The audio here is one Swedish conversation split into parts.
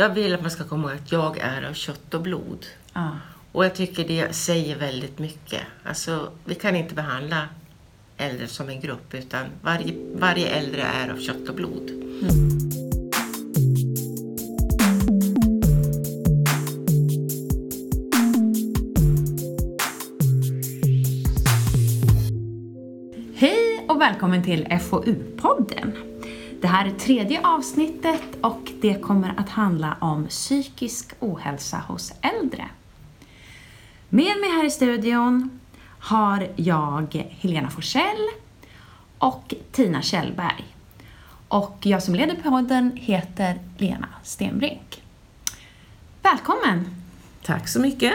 Jag vill att man ska komma ihåg att jag är av kött och blod. Ja. Och jag tycker det säger väldigt mycket. Alltså, vi kan inte behandla äldre som en grupp utan varje, varje äldre är av kött och blod. Hej och välkommen till FoU-podden. Det här är tredje avsnittet och det kommer att handla om psykisk ohälsa hos äldre. Med mig här i studion har jag Helena Forsell och Tina Kjellberg. Och jag som leder podden heter Lena Stenbrink. Välkommen! Tack så mycket.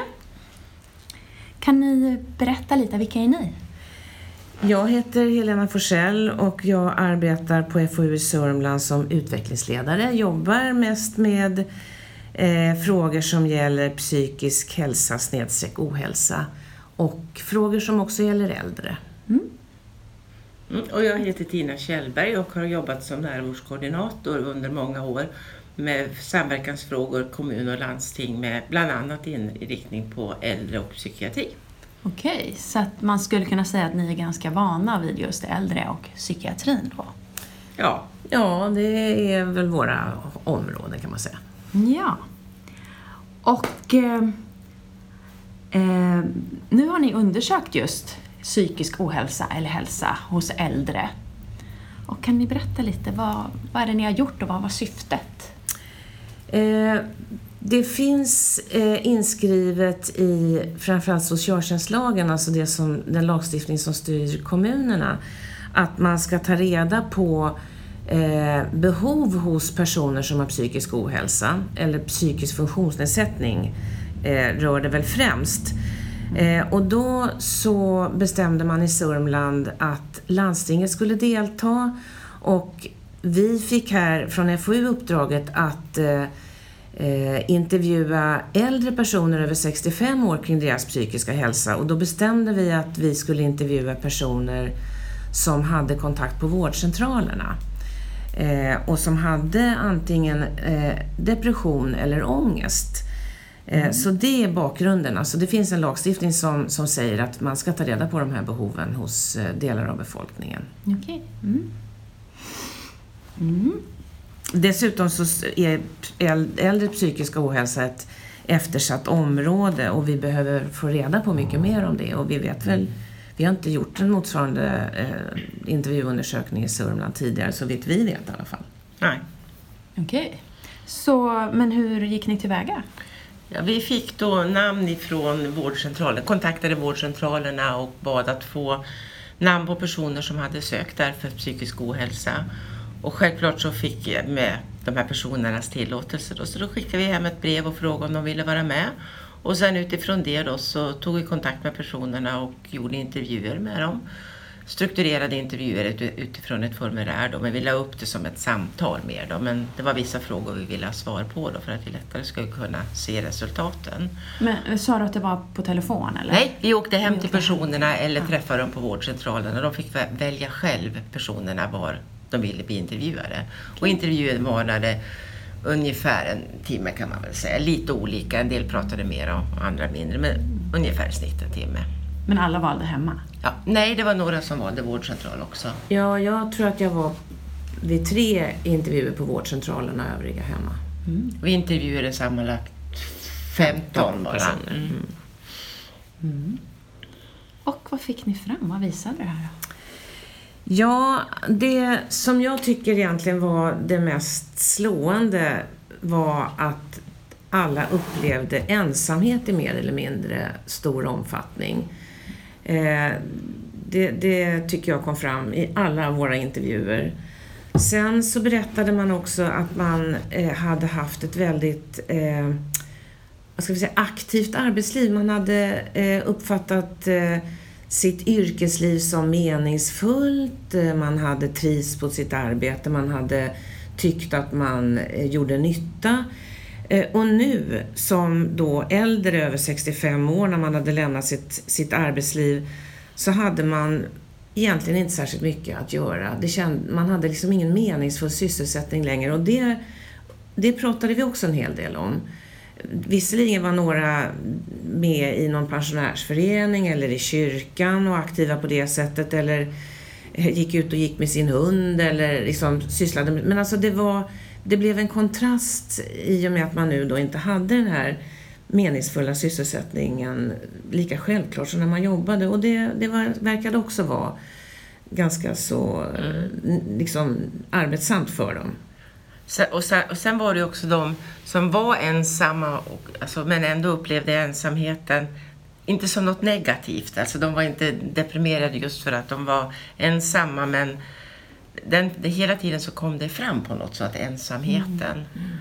Kan ni berätta lite, vilka är ni? Jag heter Helena Forsell och jag arbetar på FoU i Sörmland som utvecklingsledare. Jobbar mest med eh, frågor som gäller psykisk hälsa, snedstreck ohälsa och frågor som också gäller äldre. Mm, och jag heter Tina Kjellberg och har jobbat som närvårdskoordinator under många år med samverkansfrågor, kommun och landsting med bland annat inriktning på äldre och psykiatri. Okej, så att man skulle kunna säga att ni är ganska vana vid just äldre och psykiatrin då? Ja, Ja, det är väl våra områden kan man säga. Ja. Och eh, eh, nu har ni undersökt just psykisk ohälsa eller hälsa hos äldre. Och kan ni berätta lite, vad, vad är det ni har gjort och vad var syftet? Eh, det finns eh, inskrivet i framförallt socialtjänstlagen, alltså det som, den lagstiftning som styr kommunerna, att man ska ta reda på eh, behov hos personer som har psykisk ohälsa eller psykisk funktionsnedsättning eh, rör det väl främst. Eh, och då så bestämde man i Sörmland att landstinget skulle delta och vi fick här från FoU uppdraget att eh, eh, intervjua äldre personer över 65 år kring deras psykiska hälsa och då bestämde vi att vi skulle intervjua personer som hade kontakt på vårdcentralerna eh, och som hade antingen eh, depression eller ångest. Eh, Så det är bakgrunden. Alltså det finns en lagstiftning som, som säger att man ska ta reda på de här behoven hos eh, delar av befolkningen. Okej. Mm. Mm. Dessutom så är äl- äldre psykisk ohälsa ett eftersatt område och vi behöver få reda på mycket mer om det och vi vet väl vi har inte gjort en motsvarande eh, intervjuundersökning i Sörmland tidigare så vitt vi vet i alla fall. nej. Okej. Så, men hur gick ni tillväga? Ja, vi fick då namn ifrån vårdcentralen, kontaktade vårdcentralerna och bad att få namn på personer som hade sökt där för psykisk ohälsa. Och självklart så fick jag med de här personernas tillåtelse då, så då skickade vi hem ett brev och frågade om de ville vara med. Och sen utifrån det då så tog vi kontakt med personerna och gjorde intervjuer med dem. Strukturerade intervjuer ut- utifrån ett formulär då, men vi la upp det som ett samtal mer då. Men det var vissa frågor vi ville ha svar på då för att vi lättare skulle kunna se resultaten. Men, sa du att det var på telefon eller? Nej, vi åkte hem till åkte hem. personerna eller Ja. träffade dem på vårdcentralen och de fick vä- välja själv personerna var de ville bli intervjuade. Och intervjun varade ungefär en timme kan man väl säga. Lite olika, en del pratade mer och andra mindre, men ungefär i snitt en timme. Men alla valde hemma? Ja, nej, det var några som valde vårdcentral också. Ja, jag tror att jag var vid tre intervjuer på vårdcentralen och övriga hemma. Vi intervjuade sammanlagt 15 bara. personer. Mm. Och vad fick ni fram? Vad visade det här då? Ja, det som jag tycker egentligen var det mest slående var att alla upplevde ensamhet i mer eller mindre stor omfattning. Eh, det, det tycker jag kom fram i alla våra intervjuer. Sen så berättade man också att man eh, hade haft ett väldigt eh, vad ska vi säga, aktivt arbetsliv. Man hade eh, uppfattat eh, sitt yrkesliv som meningsfullt, eh, man hade trivts på sitt arbete, man hade tyckt att man eh, gjorde nytta. Eh, och nu som då äldre över 65 år när man hade lämnat sitt, sitt arbetsliv så hade man egentligen inte särskilt mycket att göra. Det känd, man hade liksom ingen meningsfull sysselsättning längre och det det pratade vi också en hel del om. Visserligen var några med i någon pensionärsförening eller i kyrkan och aktiva på det sättet eller gick ut och gick med sin hund eller liksom sysslade med... Men alltså det var... Det blev en kontrast i och med att man nu då inte hade den här meningsfulla sysselsättningen lika självklart som när man jobbade. Och det, det var, verkade också vara ganska så mm. liksom, arbetsamt för dem. Och sen, och sen var det också de som var ensamma och, alltså, men ändå upplevde ensamheten inte som något negativt. Alltså de var inte deprimerade just för att de var ensamma men den, det, hela tiden så kom det fram på något sätt, ensamheten. Mm. mm.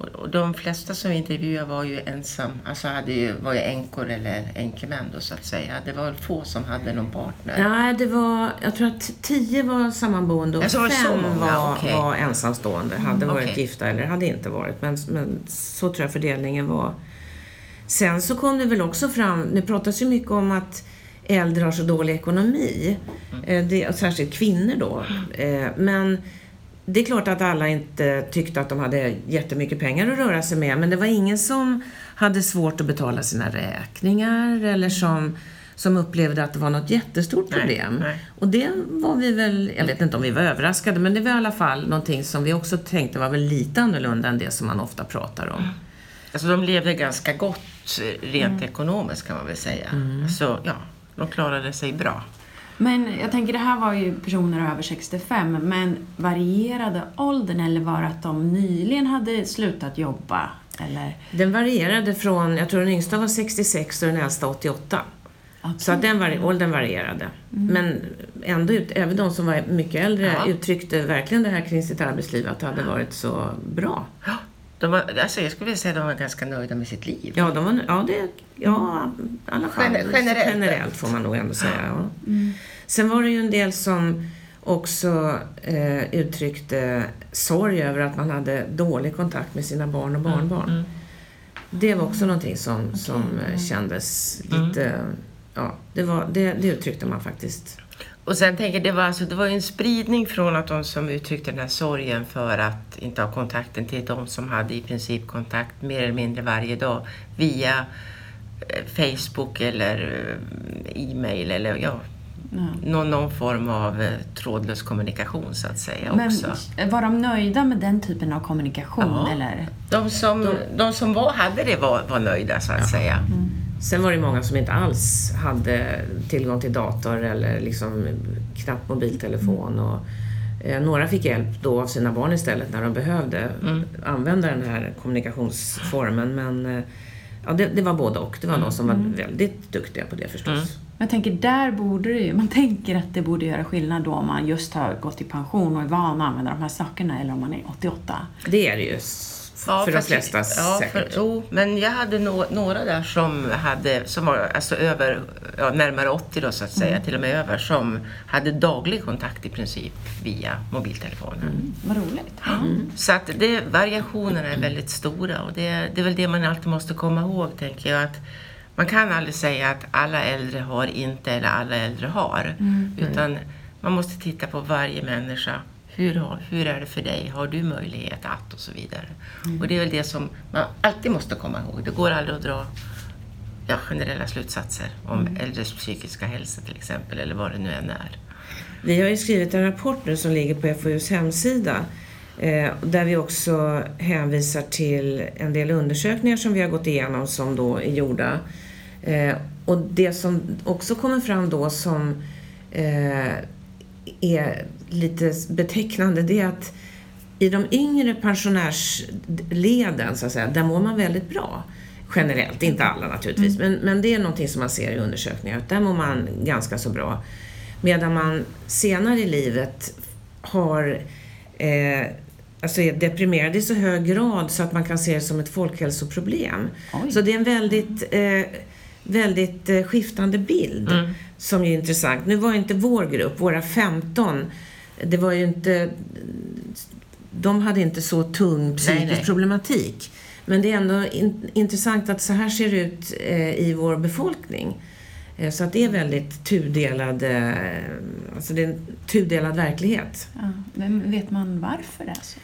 Mm. Och, de flesta som vi intervjuade var ju ensam, alltså hade ju, var ju änkor eller änkemän då så att säga. Det var få som hade någon partner. Nej, det var, jag tror att tio var sammanboende och fem var, okay. var ensamstående. Hade mm, varit gifta eller hade inte varit. Men, men så tror jag fördelningen var. Sen så kom det väl också fram, det pratas ju mycket om att äldre har så dålig ekonomi. Mm. Eh, det, särskilt kvinnor då. Eh, men det är klart att alla inte tyckte att de hade jättemycket pengar att röra sig med, men det var ingen som hade svårt att betala sina räkningar eller som, som upplevde att det var något jättestort problem. Nej, nej. Och det var vi väl, jag vet inte om vi var överraskade, men det var i alla fall någonting som vi också tänkte var väl lite annorlunda än det som man ofta pratar om. Alltså de levde ganska gott rent mm. ekonomiskt kan man väl säga. Mm. Så ja, de klarade sig bra. Men jag tänker, det här var ju personer över 65, men varierade åldern eller var det att de nyligen hade slutat jobba? Eller? Den varierade från, jag tror den yngsta var 66 och den äldsta 88. Okay. Så att den vari åldern varierade. Mm. Men ändå, även de som var mycket äldre ja. uttryckte verkligen det här kring sitt arbetsliv, att det hade varit så bra. De var, alltså jag skulle vilja säga att de var ganska nöjda med sitt liv. Ja, de var, ja, det, ja i alla fall generellt, generellt får man nog ändå säga. Ja. Mm. Sen var det ju en del som också eh, uttryckte sorg över att man hade dålig kontakt med sina barn och barnbarn. Mm, mm. Det var också någonting som, okay. som eh, kändes lite... Mm. Ja, det, var, det, det uttryckte man faktiskt. Och sen tänker jag, det var, alltså, det var en spridning från att de som uttryckte den här sorgen för att inte ha kontakten till de som hade i princip kontakt mer eller mindre varje dag via eh, Facebook eller eh, e-mail eller ja, någon, någon, form av eh, trådlös kommunikation så att säga Men också. Var de nöjda med den typen av kommunikation? Ja. Eller? De, som, de, de som var, hade det var, var nöjda så att ja. säga. Mm. Sen var det många som inte alls hade tillgång till dator eller liksom knappt mobiltelefon. Och, eh, några fick hjälp då av sina barn istället när de behövde mm. använda den här kommunikationsformen. Men eh, ja, det, det var både och. Det var mm. de som var mm. väldigt duktiga på det förstås. Mm. Jag tänker, där borde det ju, man tänker att det borde göra skillnad då om man just har gått i pension och är van att använda de här sakerna eller om man är 88. Det är det ju. Ja, för de flesta ja, säkert. För, jo, men jag hade no, några där som, hade, som var alltså över, ja, närmare 80 då så att säga, mm. till och med över, som hade daglig kontakt i princip via mobiltelefonen. Mm. Vad roligt. Mm. Så att det, variationerna är väldigt stora och det, det är väl det man alltid måste komma ihåg, tänker jag. att man kan aldrig säga att alla äldre har inte eller alla äldre har. Mm. Utan man måste titta på varje människa. Hur, hur är det för dig? Har du möjlighet att? Och så vidare. Mm. Och det är väl det som man alltid måste komma ihåg. Det går aldrig att dra ja, generella slutsatser om mm. äldres psykiska hälsa till exempel, eller vad det nu än är. Vi har ju skrivit en rapport nu som ligger på FoUs hemsida eh, där vi också hänvisar till en del undersökningar som vi har gått igenom som då är gjorda Eh, och det som också kommer fram då som eh, är lite betecknande det är att i de yngre pensionärsleden, så att säga, där mår man väldigt bra. Generellt, inte alla naturligtvis, mm. men, men det är någonting som man ser i undersökningar, att där mår man ganska så bra. Medan man senare i livet har eh, alltså är deprimerad i så hög grad så att man kan se det som ett folkhälsoproblem. Oj. Så det är en väldigt eh, väldigt eh, skiftande bild mm. som är intressant. Nu var inte vår grupp, våra 15, det var ju inte... De hade inte så tung psykisk nej, nej. problematik. Men det är ändå in, intressant att så här ser det ut eh, i vår befolkning. Eh, så att det är väldigt tudelad, eh, alltså det är en tudelad verklighet. Ja, men vet man varför det är så?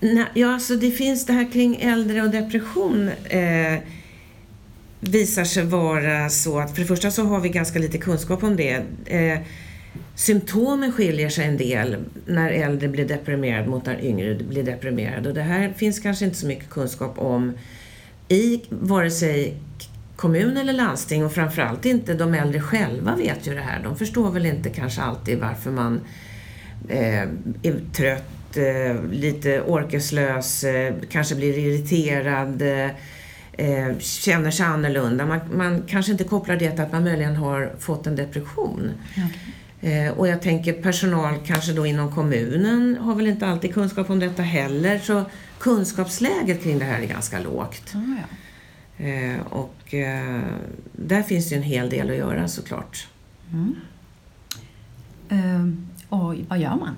Nej, ja, alltså det finns det här kring äldre och depression eh, visar sig vara så att för det första så har vi ganska lite kunskap om det. Eh, symptomen skiljer sig en del när äldre blir deprimerad mot när yngre blir deprimerad och det här finns kanske inte så mycket kunskap om i vare sig kommun eller landsting och framförallt inte de äldre själva vet ju det här. De förstår väl inte kanske alltid varför man eh, är trött, eh, lite orkeslös, eh, kanske blir irriterad, eh, eh, känner sig annorlunda. Man, man, kanske inte kopplar det till att man möjligen har fått en depression. Okay. Eh, och jag tänker personal kanske då inom kommunen har väl inte alltid kunskap om detta heller. Så kunskapsläget kring det här är ganska lågt. Oh, ja. Eh, och eh, där finns det en hel del att göra såklart. Mm. Uh, och vad gör man?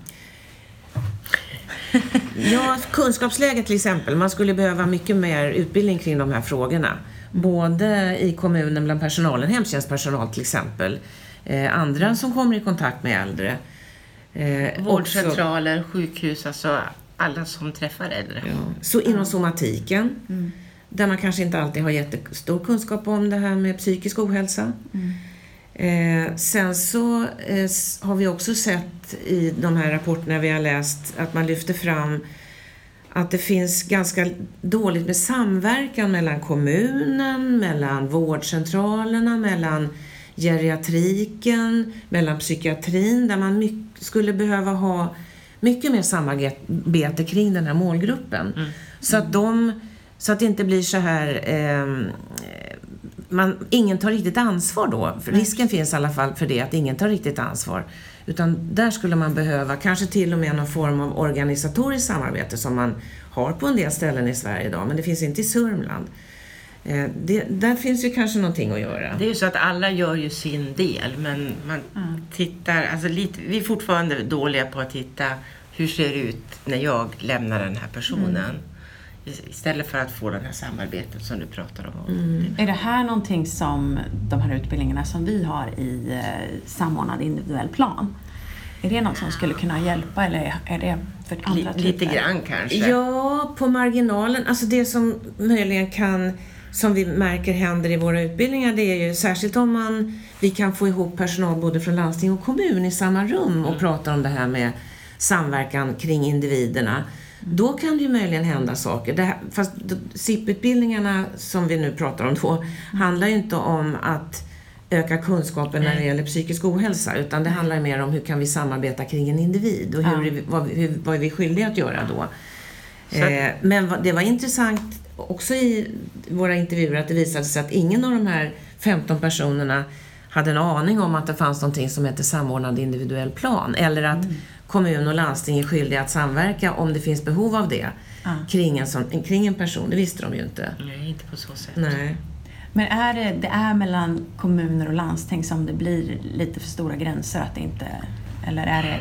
Ja, kunskapsläget till exempel. Man skulle behöva mycket mer utbildning kring de här frågorna. Både i kommunen bland personalen, hemtjänstpersonal till exempel. Eh, andra som kommer i kontakt med äldre. Eh, Vårdcentraler, också, sjukhus, alltså alla som träffar äldre. Ja. Så inom somatiken. Mm där man kanske inte alltid har jättestor kunskap om det här med psykisk ohälsa. Mm. Eh, sen så eh, har vi också sett i de här rapporterna vi har läst att man lyfter fram att det finns ganska dåligt med samverkan mellan kommunen, mellan vårdcentralerna, mellan geriatriken, mellan psykiatrin där man skulle behöva ha mycket mer samarbete kring den här målgruppen. Mm. Så att de så att det inte blir så här... Eh, man, ingen tar riktigt ansvar då. För risken finns i alla fall för det, att ingen tar riktigt ansvar. Utan där skulle man behöva kanske till och med någon form av organisatoriskt samarbete som man har på en del ställen i Sverige idag, men det finns inte i Sörmland. Eh, det, där finns ju kanske någonting att göra. Det är ju så att alla gör ju sin del, men man mm. tittar, alltså lite, vi är fortfarande dåliga på att titta hur ser det ut när jag lämnar den här personen. Mm. Istället för att få det här samarbetet som du pratar om. Mm. Är det här någonting som de här utbildningarna som vi har i eh, samordnad individuell plan? Är det något som skulle kunna hjälpa eller är det för andra L Lite grann kanske? Ja, på marginalen. Alltså det som möjligen kan, som vi märker händer i våra utbildningar, det är ju särskilt om man, vi kan få ihop personal både från landsting och kommun i samma rum och mm. prata om det här med samverkan kring individerna. Då kan det ju möjligen hända saker. Det här, fast SIP-utbildningarna som vi nu pratar om då handlar ju inte om att öka kunskapen när det gäller psykisk ohälsa utan det handlar mer om hur kan vi samarbeta kring en individ och hur, ja. vad, hur, vad är vi skyldiga att göra då. Eh, men det var intressant också i våra intervjuer att det visade sig att ingen av de här 15 personerna hade en aning om att det fanns någonting som heter samordnad individuell plan eller att mm kommun och landsting är skyldiga att samverka om det finns behov av det ah. kring, en sån, kring en person. Det visste de ju inte. Nej, inte på så sätt. Nej. Men är det, det är mellan kommuner och landsting som det blir lite för stora gränser? Att det inte, eller är det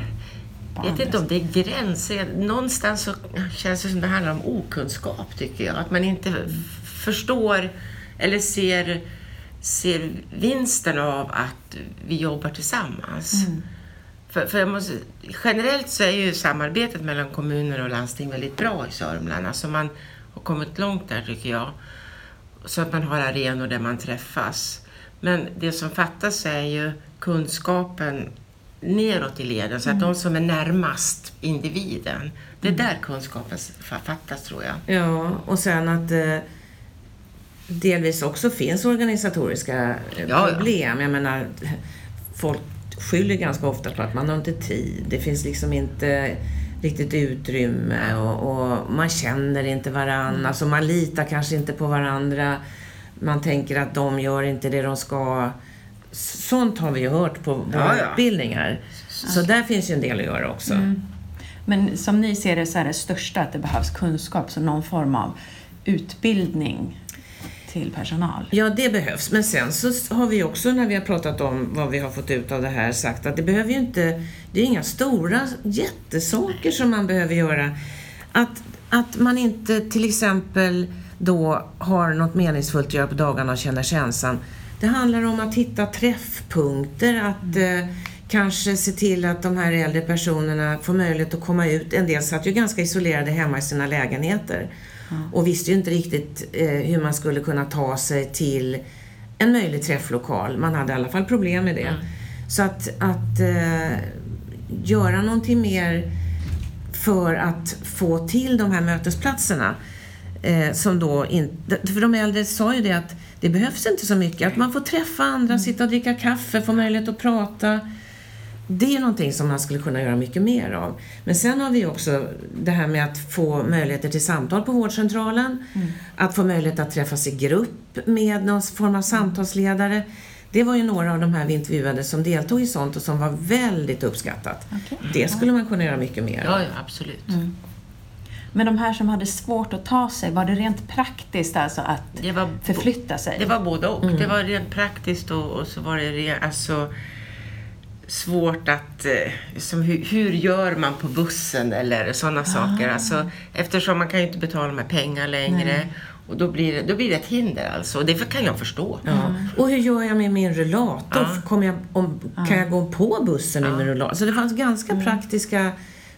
jag vet inte om det är gränser. Någonstans så känns det som det handlar om okunskap, tycker jag. Att man inte förstår eller ser, ser vinsten av att vi jobbar tillsammans. Mm. För, för måste, generellt så är ju samarbetet mellan kommuner och landsting väldigt bra i Sörmland. Alltså man har kommit långt där tycker jag. Så att man har arenor där man träffas. Men det som fattas är ju kunskapen neråt i leden. Så att mm. de som är närmast individen, det är mm. där kunskapen fattas tror jag. Ja, och sen att eh, delvis också finns organisatoriska eh, ja, problem. Ja. Jag menar, folk skyller ganska ofta på att man har inte tid. Det finns liksom inte riktigt utrymme och, och man känner inte varandra. Mm. Alltså man litar kanske inte på varandra. Man tänker att de gör inte det de ska. Sånt har vi ju hört på våra ja, ja. utbildningar. Så där finns ju en del att göra också. Mm. Men som ni ser det så är det största att det behövs kunskap, så någon form av utbildning till personal? Ja, det behövs. Men sen så har vi också när vi har pratat om vad vi har fått ut av det här sagt att det behöver ju inte, det är inga stora jättesaker som man behöver göra. Att, att man inte till exempel då har något meningsfullt att göra på dagarna och känner sig ensam. Det handlar om att hitta träffpunkter, att mm. eh, kanske se till att de här äldre personerna får möjlighet att komma ut. En del satt ju ganska isolerade hemma i sina lägenheter och visste ju inte riktigt eh, hur man skulle kunna ta sig till en möjlig träfflokal. Man hade i alla fall problem med det. Så att, att eh, göra någonting mer för att få till de här mötesplatserna. Eh, som då inte, för de äldre sa ju det att det behövs inte så mycket. Att man får träffa andra, sitta och dricka kaffe, få möjlighet att prata. Det är någonting som man skulle kunna göra mycket mer av. Men sen har vi också det här med att få möjligheter till samtal på vårdcentralen. Att få möjlighet att träffas i grupp med någon form av samtalsledare. Det var ju några av de här vi intervjuade som deltog i sånt och som var väldigt uppskattat. Okej. Det skulle man kunna göra mycket mer Ja, av. ja absolut. Men de här som hade svårt att ta sig, var det rent praktiskt alltså att Det var, förflytta sig? det var både och. Det var rent praktiskt och, och så var det re, alltså, svårt att... eh, Som hur, hur gör man på bussen eller sådana saker. Alltså, eftersom man kan ju inte betala med pengar längre. Och då blir, det, då blir det ett hinder alltså. Och det kan jag förstå. Ja. Och hur gör jag med min rullator? Ja. Kommer jag, om, Kan jag gå på bussen med min rullator? Så det fanns ganska praktiska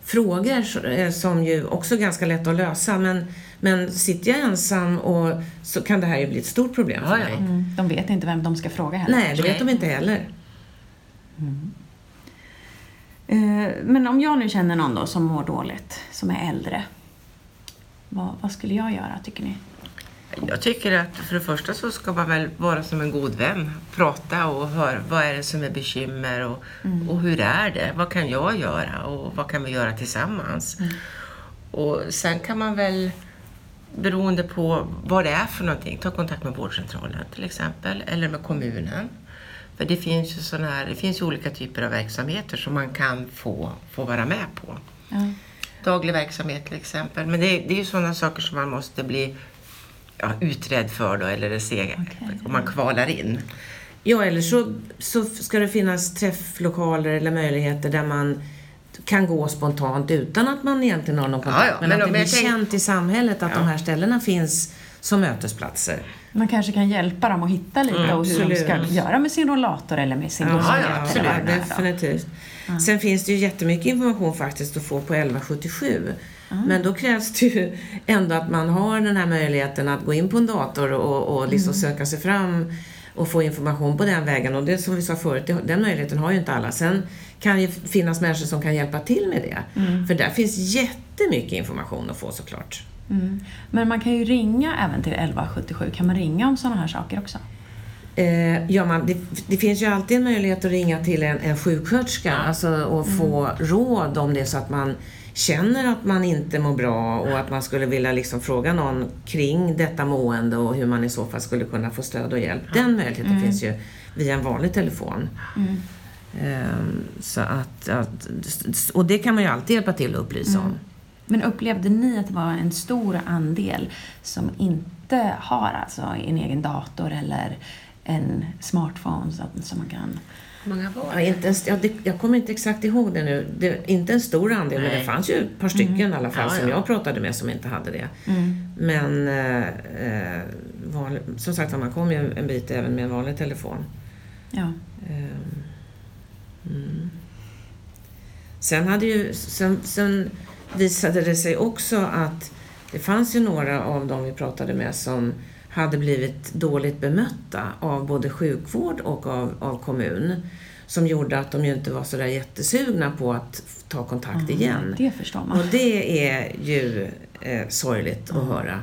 frågor eh, som ju också är ganska lätt att lösa. Men, men sitter jag ensam och så kan det här ju bli ett stort problem för Ja, ja. mig. Mm, de vet inte vem de ska fråga heller. Nej, det vet de inte heller. Eh, Men om jag nu känner någon då som mår dåligt, som är äldre. Vad, vad skulle jag göra, tycker ni? Jag tycker att för det första så ska man väl vara som en god vän. Prata och höra vad är det som är bekymmer och, och hur är det? Vad kan jag göra och vad kan vi göra tillsammans? Och sen kan man väl beroende på vad det är för någonting ta kontakt med vårdcentralen till exempel eller med kommunen. För det finns ju såna här, det finns olika typer av verksamheter som man kan få, få vara med på. Ja. Daglig verksamhet till exempel. Men det, det är ju sådana saker som man måste bli ja, utredd för då, eller se om man kvalar in. Ja, eller så, så ska det finnas träfflokaler eller möjligheter där man kan gå spontant utan att man egentligen har någon kontakt. Ja, ja, men, men att det blir jag tänk- känt i samhället att Ja. de här ställena finns som mötesplatser. Man kanske kan hjälpa dem att hitta lite Mm, och hur de ska absolut. göra med sin rollator eller med sin Ja, ja, eller absolut. då. definitivt. Sen finns det ju jättemycket information faktiskt att få på 1177. Men då krävs det ju ändå att man har den här möjligheten att gå in på en dator och, och liksom söka sig fram och få information på den vägen. Och det som vi sa förut, den möjligheten har ju inte alla. Sen kan ju finnas människor som kan hjälpa till med det. För där finns jättemycket information att få såklart. Mm. Men man kan ju ringa även till 1177. Kan man ringa om sådana här saker också? Eh, ja, man, det, det finns ju alltid en möjlighet att ringa till en, en sjuksköterska alltså, och få råd om det är så att man känner att man inte mår bra och att man skulle vilja liksom fråga någon kring detta mående och hur man i så fall skulle kunna få stöd och hjälp. Den möjligheten finns ju via en vanlig telefon. Ehm, så att, att, och det kan man ju alltid hjälpa till att upplysa om. Men upplevde ni att det var en stor andel som inte har alltså en egen dator eller en smartphone som man kan... Många var Ja, inte ens, ja, det, jag kommer inte exakt ihåg det nu. Det, inte en stor andel, men det Nej. fanns ju ett par stycken i alla fall Ja, som ja. jag pratade med som inte hade det. Men eh, eh, vanlig, som sagt man kom ju en bit även med en vanlig telefon. Ja. Ehm, mm. Sen, hade ju, sen, sen visade det sig också att det fanns ju några av dem vi pratade med som hade blivit dåligt bemötta av både sjukvård och av, av kommun. Som gjorde att de ju inte var sådär jättesugna på att ta kontakt igen. Det förstår man. Och det är ju eh, sorgligt att höra.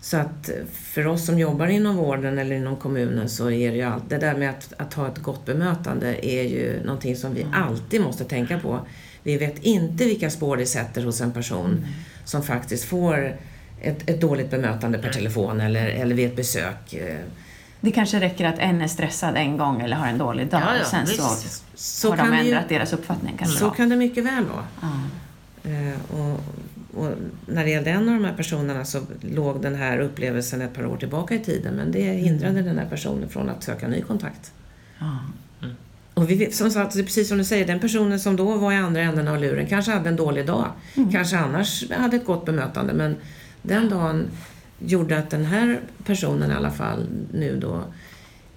Så att för oss som jobbar inom vården eller inom kommunen så är det ju allt, det där med att, att ha ett gott bemötande är ju någonting som vi alltid måste tänka på. Vi vet inte vilka spår det sätter hos en person som faktiskt får ett, ett dåligt bemötande per telefon eller, eller vid ett besök. Eh, Det kanske räcker att en är stressad en gång eller har en dålig dag Ja, ja, och sen så, visst. Så har de det ju- ändrat deras uppfattning kanske. Så då. kan det mycket väl vara. Eh, och, och när det gällde en av de här personerna så låg den här upplevelsen ett par år tillbaka i tiden men det hindrade den här personen från att söka ny kontakt. Ja. Och vi, som sagt, är precis som du säger, den personen som då var i andra änden av luren kanske hade en dålig dag. Kanske annars hade ett gott bemötande men den dagen gjorde att den här personen i alla fall nu då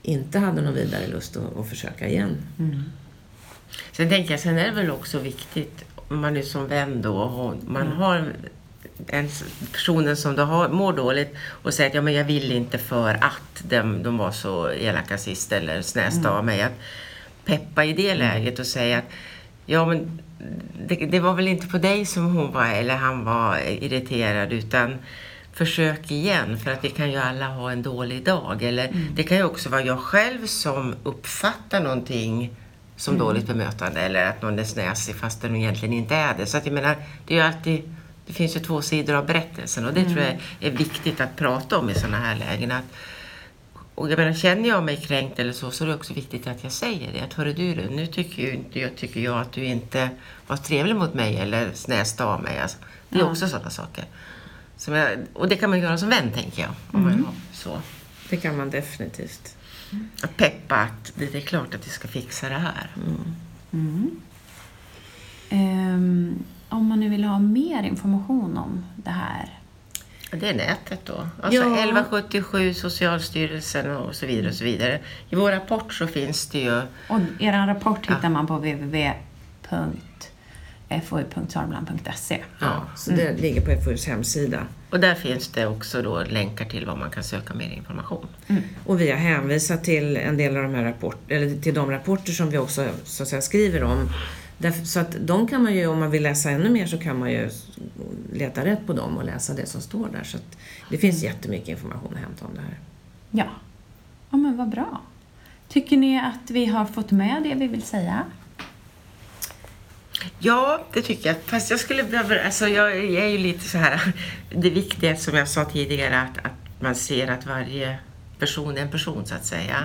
inte hade någon vidare lust att, att försöka igen. Mm. Sen tänker jag, sen är det väl också viktigt, om man är som vän då, och man Mm. har en personen som då har, mår dåligt och säger att ja, men jag vill inte för att de, de var så elaka sist eller snästa Mm. av mig. Att peppa i det läget och säga att ja, men det, det var väl inte på dig som hon var eller han var irriterad utan försök igen för att vi kan ju alla ha en dålig dag. Eller det kan ju också vara jag själv som uppfattar någonting som dåligt bemötande eller att någon är snäsig fast den egentligen inte är det. Så att jag menar, det är ju alltid det finns ju två sidor av berättelsen och det tror jag är viktigt att prata om i sådana här lägen. Att, och jag menar, känner jag mig kränkt eller så, så är det också viktigt att jag säger det. Att hörru du, nu tycker, inte, jag, tycker jag att du inte var trevlig mot mig eller snäste av mig. Alltså, det är Ja. också sådana saker. Som jag, och det kan man göra som vän, tänker jag. Om man har så. Det kan man definitivt. Att peppa att det, är klart att vi ska fixa det här. Ehm, om man nu vill ha mer information om det här. Det är nätet då. Alltså Ja. 1177, Socialstyrelsen och så vidare. och så vidare. I vår rapport så finns det ju Och er rapport hittar man på www.foi.sormland.se. Ja, så det ligger på FUs hemsida. Och där finns det också då länkar till var man kan söka mer information. Och vi har hänvisat till en del av de här rapporter, eller till de rapporter som vi också så att säga, skriver om. Därför, så att de kan man ju, om man vill läsa ännu mer så kan man ju leta rätt på dem och läsa det som står där. Så att det finns jättemycket information att hämta om det här. Ja. ja, men vad bra. Tycker ni att vi har fått med det vi vill säga? Ja, det tycker jag. Fast jag skulle behöva... Alltså jag är ju lite så här... Det viktiga som jag sa tidigare att, att man ser att varje person är en person så att säga.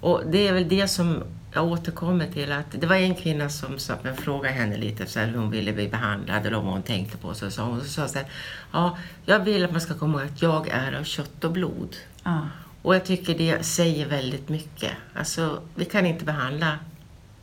Och det är väl det som jag återkommer till att det var en kvinna som sa, men frågade henne lite så här, hur hon ville bli behandlad eller vad hon tänkte på. Så sa hon så sa så här, ja, jag vill att man ska komma ihåg att jag är av kött och blod. Ja. Och jag tycker det säger väldigt mycket. Alltså, vi kan inte behandla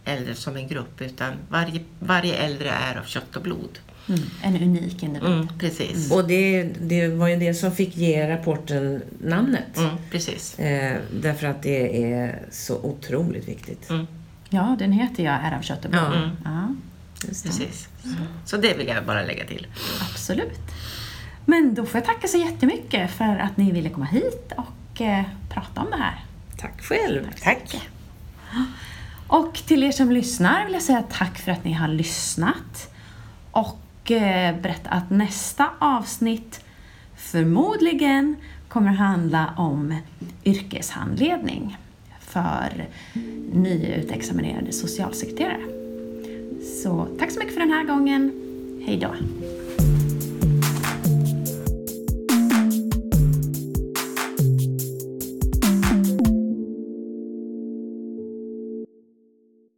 äldre som en grupp utan varje, varje äldre är av kött och blod. Mm. En unik individ. Mm, precis. Och det, det var ju det som fick ge rapporten namnet. Mm, precis. Eh, därför att det är så otroligt viktigt. Mm, Ja, den heter Jag är av kött och blod. Ja. Mm. Precis. Så det vill jag bara lägga till. absolut. Men då får jag tacka så jättemycket för att ni ville komma hit och eh, prata om det här. Tack själv. Tack. Och till er som lyssnar vill jag säga tack för att ni har lyssnat. Och Eh, berätta att nästa avsnitt förmodligen kommer handla om yrkeshandledning för nyutexaminerade socialsekreterare. Så tack så mycket för den här gången. Hej då!